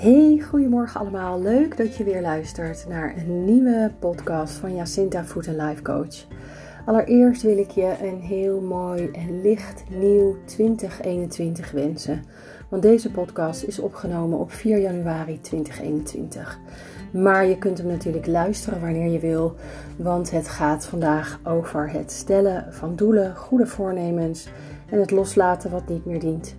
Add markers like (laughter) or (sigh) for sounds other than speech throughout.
Hey, goedemorgen allemaal. Leuk dat je weer luistert naar een nieuwe podcast van Jacinta Food Life Coach. Allereerst wil ik je een heel mooi en licht nieuw 2021 wensen. Want deze podcast is opgenomen op 4 januari 2021. Maar je kunt hem natuurlijk luisteren wanneer je wil, want het gaat vandaag over het stellen van doelen, goede voornemens en het loslaten wat niet meer dient.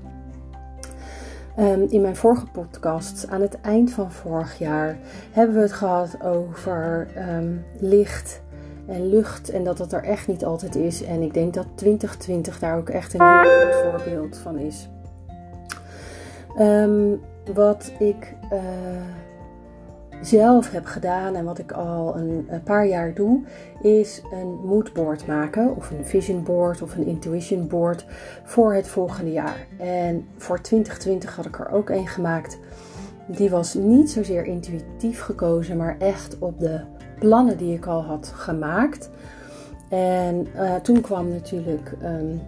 Ehm, in mijn vorige podcast, aan het eind van vorig jaar, hebben we het gehad over ehm, licht en lucht en dat het er echt niet altijd is. En ik denk dat 2020 daar ook echt een heel goed voorbeeld van is. Ehm, wat ik uh, zelf heb gedaan en wat ik al een, paar jaar doe, is een moodboard maken. Of een vision board of een intuition board voor het volgende jaar. En voor 2020 had ik er ook een gemaakt. Die was niet zozeer intuïtief gekozen, maar echt op de plannen die ik al had gemaakt. En uh, toen kwam natuurlijk um,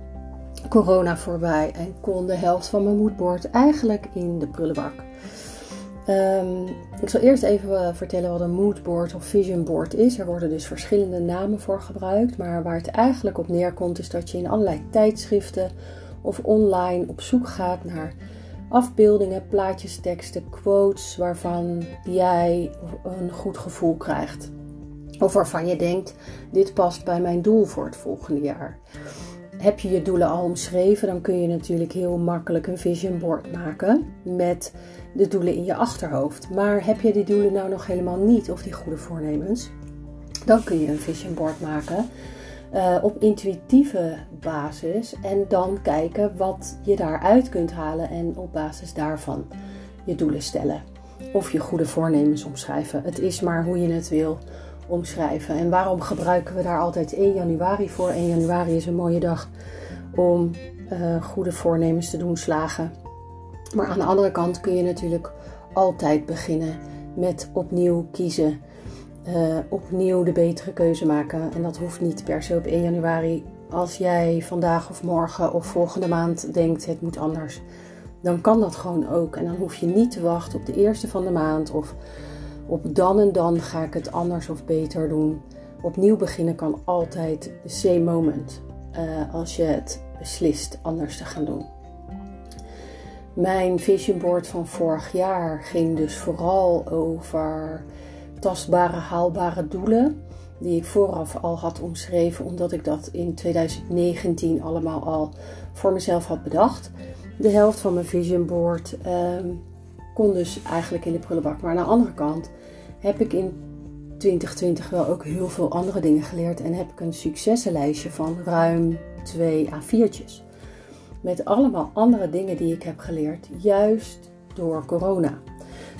corona voorbij en kon de helft van mijn moodboard eigenlijk in de prullenbak. Um, ik zal eerst even eh, vertellen wat een moodboard of vision board is. Er worden dus verschillende namen voor gebruikt, maar waar het eigenlijk op neerkomt is dat je in allerlei tijdschriften of online op zoek gaat naar afbeeldingen, plaatjes, teksten, quotes waarvan jij een goed gevoel krijgt. Of waarvan je denkt, dit past bij mijn doel voor het volgende jaar. Heb je je doelen al omschreven, dan kun je natuurlijk heel makkelijk een vision board maken met de doelen in je achterhoofd. Maar heb je die doelen nou nog helemaal niet of die goede voornemens? Dan kun je een vision board maken uh, op intuïtieve basis en dan kijken wat je daaruit kunt halen en op basis daarvan je doelen stellen. Of je goede voornemens omschrijven. Het is maar hoe je het wil omschrijven. En waarom gebruiken we daar altijd 1 januari voor? 1 januari is een mooie dag om uh, goede voornemens te doen slagen. Maar aan de andere kant kun je natuurlijk altijd beginnen met opnieuw kiezen. Uh, opnieuw de betere keuze maken. En dat hoeft niet per se op 1 januari. Als jij vandaag of morgen of volgende maand denkt het moet anders, dan kan dat gewoon ook. En dan hoef je niet te wachten op de eerste van de maand of op dan en dan ga ik het anders of beter doen. Opnieuw beginnen kan altijd de same moment. Uh, als je het beslist anders te gaan doen. Mijn vision board van vorig jaar ging dus vooral over tastbare, haalbare doelen. Die ik vooraf al had omschreven, omdat ik dat in 2019 allemaal al voor mezelf had bedacht. De helft van mijn vision board um, kon dus eigenlijk in de prullenbak. Maar aan de andere kant heb ik in 2020 wel ook heel veel andere dingen geleerd. En heb ik een successenlijstje van ruim twee A4'tjes. Met allemaal andere dingen die ik heb geleerd, juist door corona.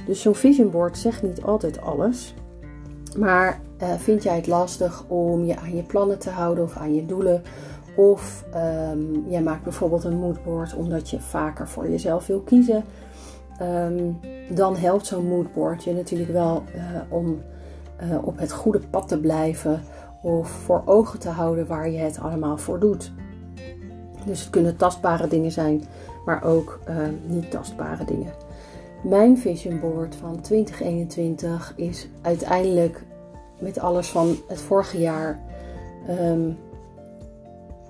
Dus zo'n vision board zegt niet altijd alles. Maar uh, vind jij het lastig om je aan je plannen te houden of aan je doelen? Of um, jij maakt bijvoorbeeld een moodboard omdat je vaker voor jezelf wil kiezen. Um, dan helpt zo'n moodboard je natuurlijk wel uh, om uh, op het goede pad te blijven. Of voor ogen te houden waar je het allemaal voor doet. Dus het kunnen tastbare dingen zijn, maar ook uh, niet tastbare dingen. Mijn vision board van 2021 is uiteindelijk met alles van het vorige jaar um,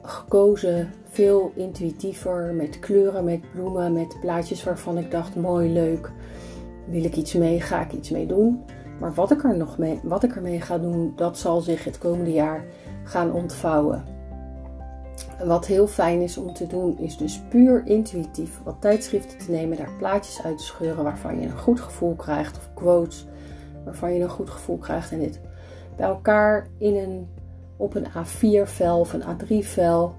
gekozen. Veel intuïtiever, met kleuren, met bloemen, met plaatjes waarvan ik dacht: mooi, leuk. Wil ik iets mee, ga ik iets mee doen. Maar wat ik er nog wat ik ermee ga doen, dat zal zich het komende jaar gaan ontvouwen. Wat heel fijn is om te doen, is dus puur intuïtief wat tijdschriften te nemen, daar plaatjes uit te scheuren waarvan je een goed gevoel krijgt, of quotes waarvan je een goed gevoel krijgt, en dit bij elkaar in een, op een A4-vel of een A3-vel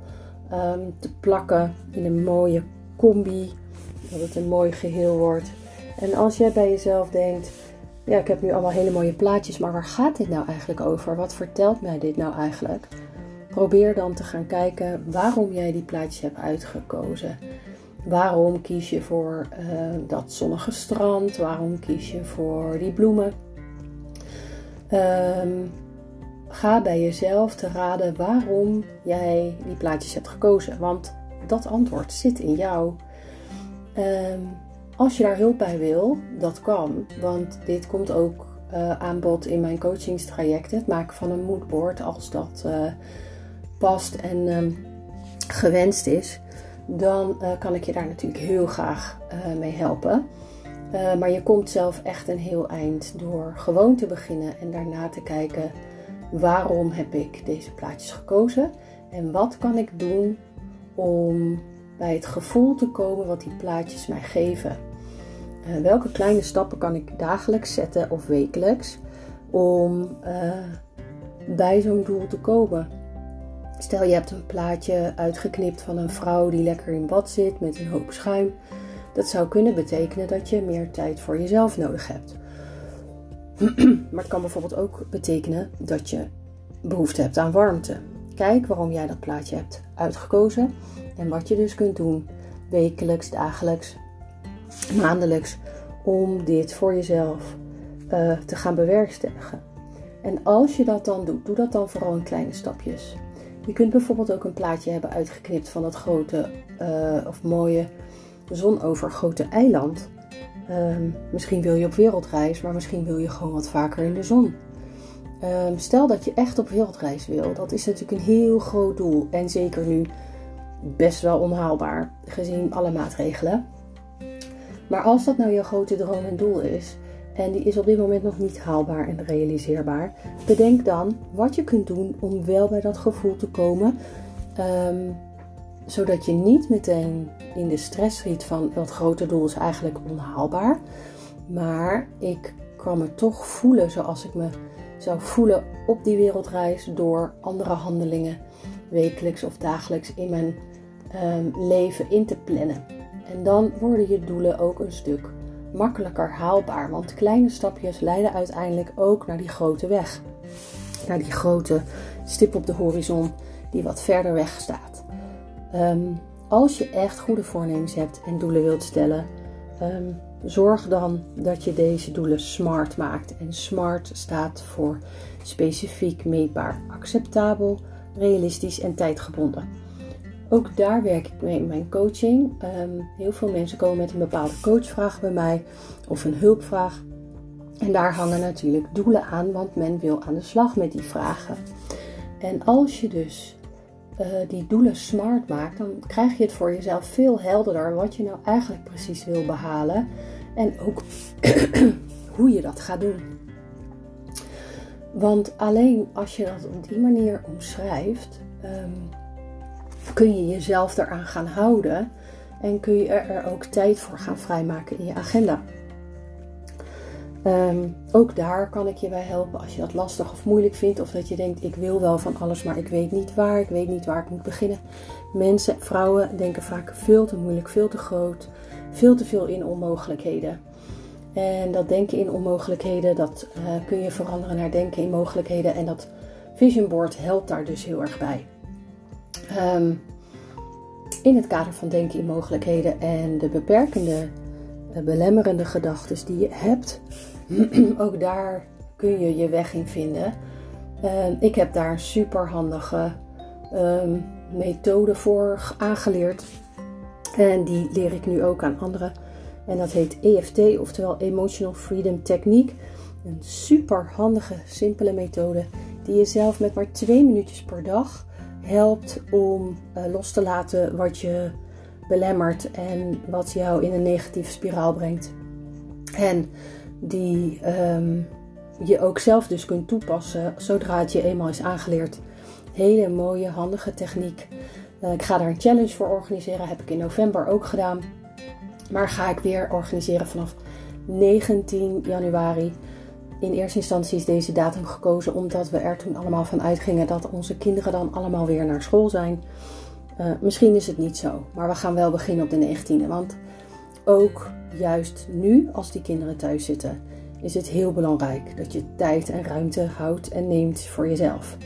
um, te plakken in een mooie combi, dat het een mooi geheel wordt. En als jij bij jezelf denkt, ja, ik heb nu allemaal hele mooie plaatjes, maar waar gaat dit nou eigenlijk over? Wat vertelt mij dit nou eigenlijk? Probeer dan te gaan kijken waarom jij die plaatjes hebt uitgekozen. Waarom kies je voor uh, dat zonnige strand? Waarom kies je voor die bloemen? Um, ga bij jezelf te raden waarom jij die plaatjes hebt gekozen. Want dat antwoord zit in jou. Um, Als je daar hulp bij wil, dat kan. Want dit komt ook uh, aan bod in mijn coachingstrajecten. Het maken van een moodboard als dat uh, en ehm, gewenst is. Dan uh, kan ik je daar natuurlijk heel graag mee helpen. maar je komt zelf echt een heel eind door gewoon te beginnen en daarna te kijken waarom heb ik deze plaatjes gekozen en wat kan ik doen om bij het gevoel te komen wat die plaatjes mij geven. Welke kleine stappen kan ik dagelijks zetten of wekelijks om bij zo'n doel te komen? Stel je hebt een plaatje uitgeknipt van een vrouw die lekker in bad zit met een hoop schuim. Dat zou kunnen betekenen dat je meer tijd voor jezelf nodig hebt. (clears throat) maar het kan bijvoorbeeld ook betekenen dat je behoefte hebt aan warmte. Kijk waarom jij dat plaatje hebt uitgekozen en wat je dus kunt doen wekelijks, dagelijks, maandelijks om dit voor jezelf uh, te gaan bewerkstelligen. En als je dat dan doet, doe dat dan vooral in kleine stapjes. Je kunt bijvoorbeeld ook een plaatje hebben uitgeknipt van dat grote uh, of mooie zonovergoten eiland. Uh, misschien wil je op wereldreis, maar misschien wil je gewoon wat vaker in de zon. Um, stel dat je echt op wereldreis wil. Dat is natuurlijk een heel groot doel. En zeker nu best wel onhaalbaar, gezien alle maatregelen. Maar als dat nou je grote droom en doel is, en die is op dit moment nog niet haalbaar en realiseerbaar, bedenk dan wat je kunt doen om wel bij dat gevoel te komen. Um, zodat je niet meteen in de stress schiet van dat grote doel is eigenlijk onhaalbaar. Maar ik kan me toch voelen zoals ik me zou voelen op die wereldreis door andere handelingen wekelijks of dagelijks in mijn um, leven in te plannen. En dan worden je doelen ook een stuk makkelijker haalbaar. Want kleine stapjes leiden uiteindelijk ook naar die grote weg. Naar die grote stip op de horizon die wat verder weg staat. Um, als je echt goede voornemens hebt en doelen wilt stellen, um, zorg dan dat je deze doelen SMART maakt. En SMART staat voor specifiek, meetbaar, acceptabel, realistisch en tijdgebonden. Ook daar werk ik mee in mijn coaching. Um, heel veel mensen komen met een bepaalde coachvraag bij mij of een hulpvraag. En daar hangen natuurlijk doelen aan, want men wil aan de slag met die vragen. En als je dus uh, die doelen smart maakt, dan krijg je het voor jezelf veel helderder wat je nou eigenlijk precies wil behalen. En ook (clears throat) hoe je dat gaat doen. Want alleen als je dat op die manier omschrijft, um, kun je jezelf eraan gaan houden en kun je er ook tijd voor gaan vrijmaken in je agenda. Um, ook daar kan ik je bij helpen als je dat lastig of moeilijk vindt. Of dat je denkt, ik wil wel van alles, maar ik weet niet waar. Ik weet niet waar ik moet beginnen. Mensen, vrouwen denken vaak veel te moeilijk, veel te groot. Veel te veel in onmogelijkheden. En dat denken in onmogelijkheden, dat uh, kun je veranderen naar denken in mogelijkheden. En dat vision board helpt daar dus heel erg bij. Um, in het kader van denken in mogelijkheden en de beperkende, uh, belemmerende gedachten die je hebt, (clears throat) ook daar kun je je weg in vinden. Uh, ik heb daar een super handige um, methode voor aangeleerd. En die leer ik nu ook aan anderen. En dat heet EFT, oftewel Emotional Freedom Technique. Een super handige, simpele methode die je zelf met maar twee minuutjes per dag helpt om uh, los te laten wat je belemmert en wat jou in een negatieve spiraal brengt. En die um, je ook zelf dus kunt toepassen zodra het je eenmaal is aangeleerd. Hele mooie, handige techniek. Uh, ik ga daar een challenge voor organiseren. Heb ik in november ook gedaan. Maar ga ik weer organiseren vanaf 19 januari. In eerste instantie is deze datum gekozen omdat we er toen allemaal van uitgingen dat onze kinderen dan allemaal weer naar school zijn. Uh, misschien is het niet zo, maar we gaan wel beginnen op de 19e. Want ook juist nu, als die kinderen thuis zitten, is het heel belangrijk dat je tijd en ruimte houdt en neemt voor jezelf.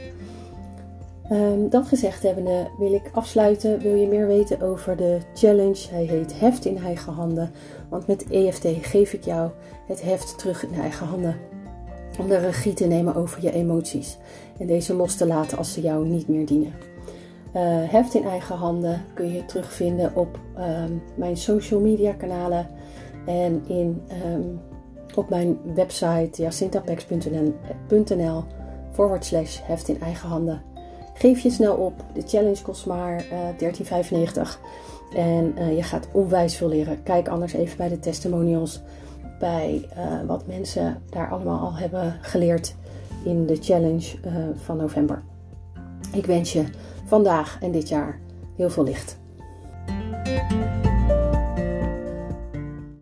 Um, dat gezegd hebbende wil ik afsluiten. Wil je meer weten over de challenge? Hij heet Heft in eigen handen. Want met EFT geef ik jou het heft terug in eigen handen. Om de regie te nemen over je emoties. En deze los te laten als ze jou niet meer dienen. Uh, heft in eigen handen kun je terugvinden op um, mijn social media kanalen. En in, ehm, op mijn website jacintapex.nl forward slash heft in eigen handen. Geef je snel op. De challenge kost maar uh, eh, 13,95. En je gaat onwijs veel leren. Kijk anders even bij de testimonials. Bij uh, wat mensen daar allemaal al hebben geleerd in de challenge van november. Ik wens je vandaag en dit jaar heel veel licht.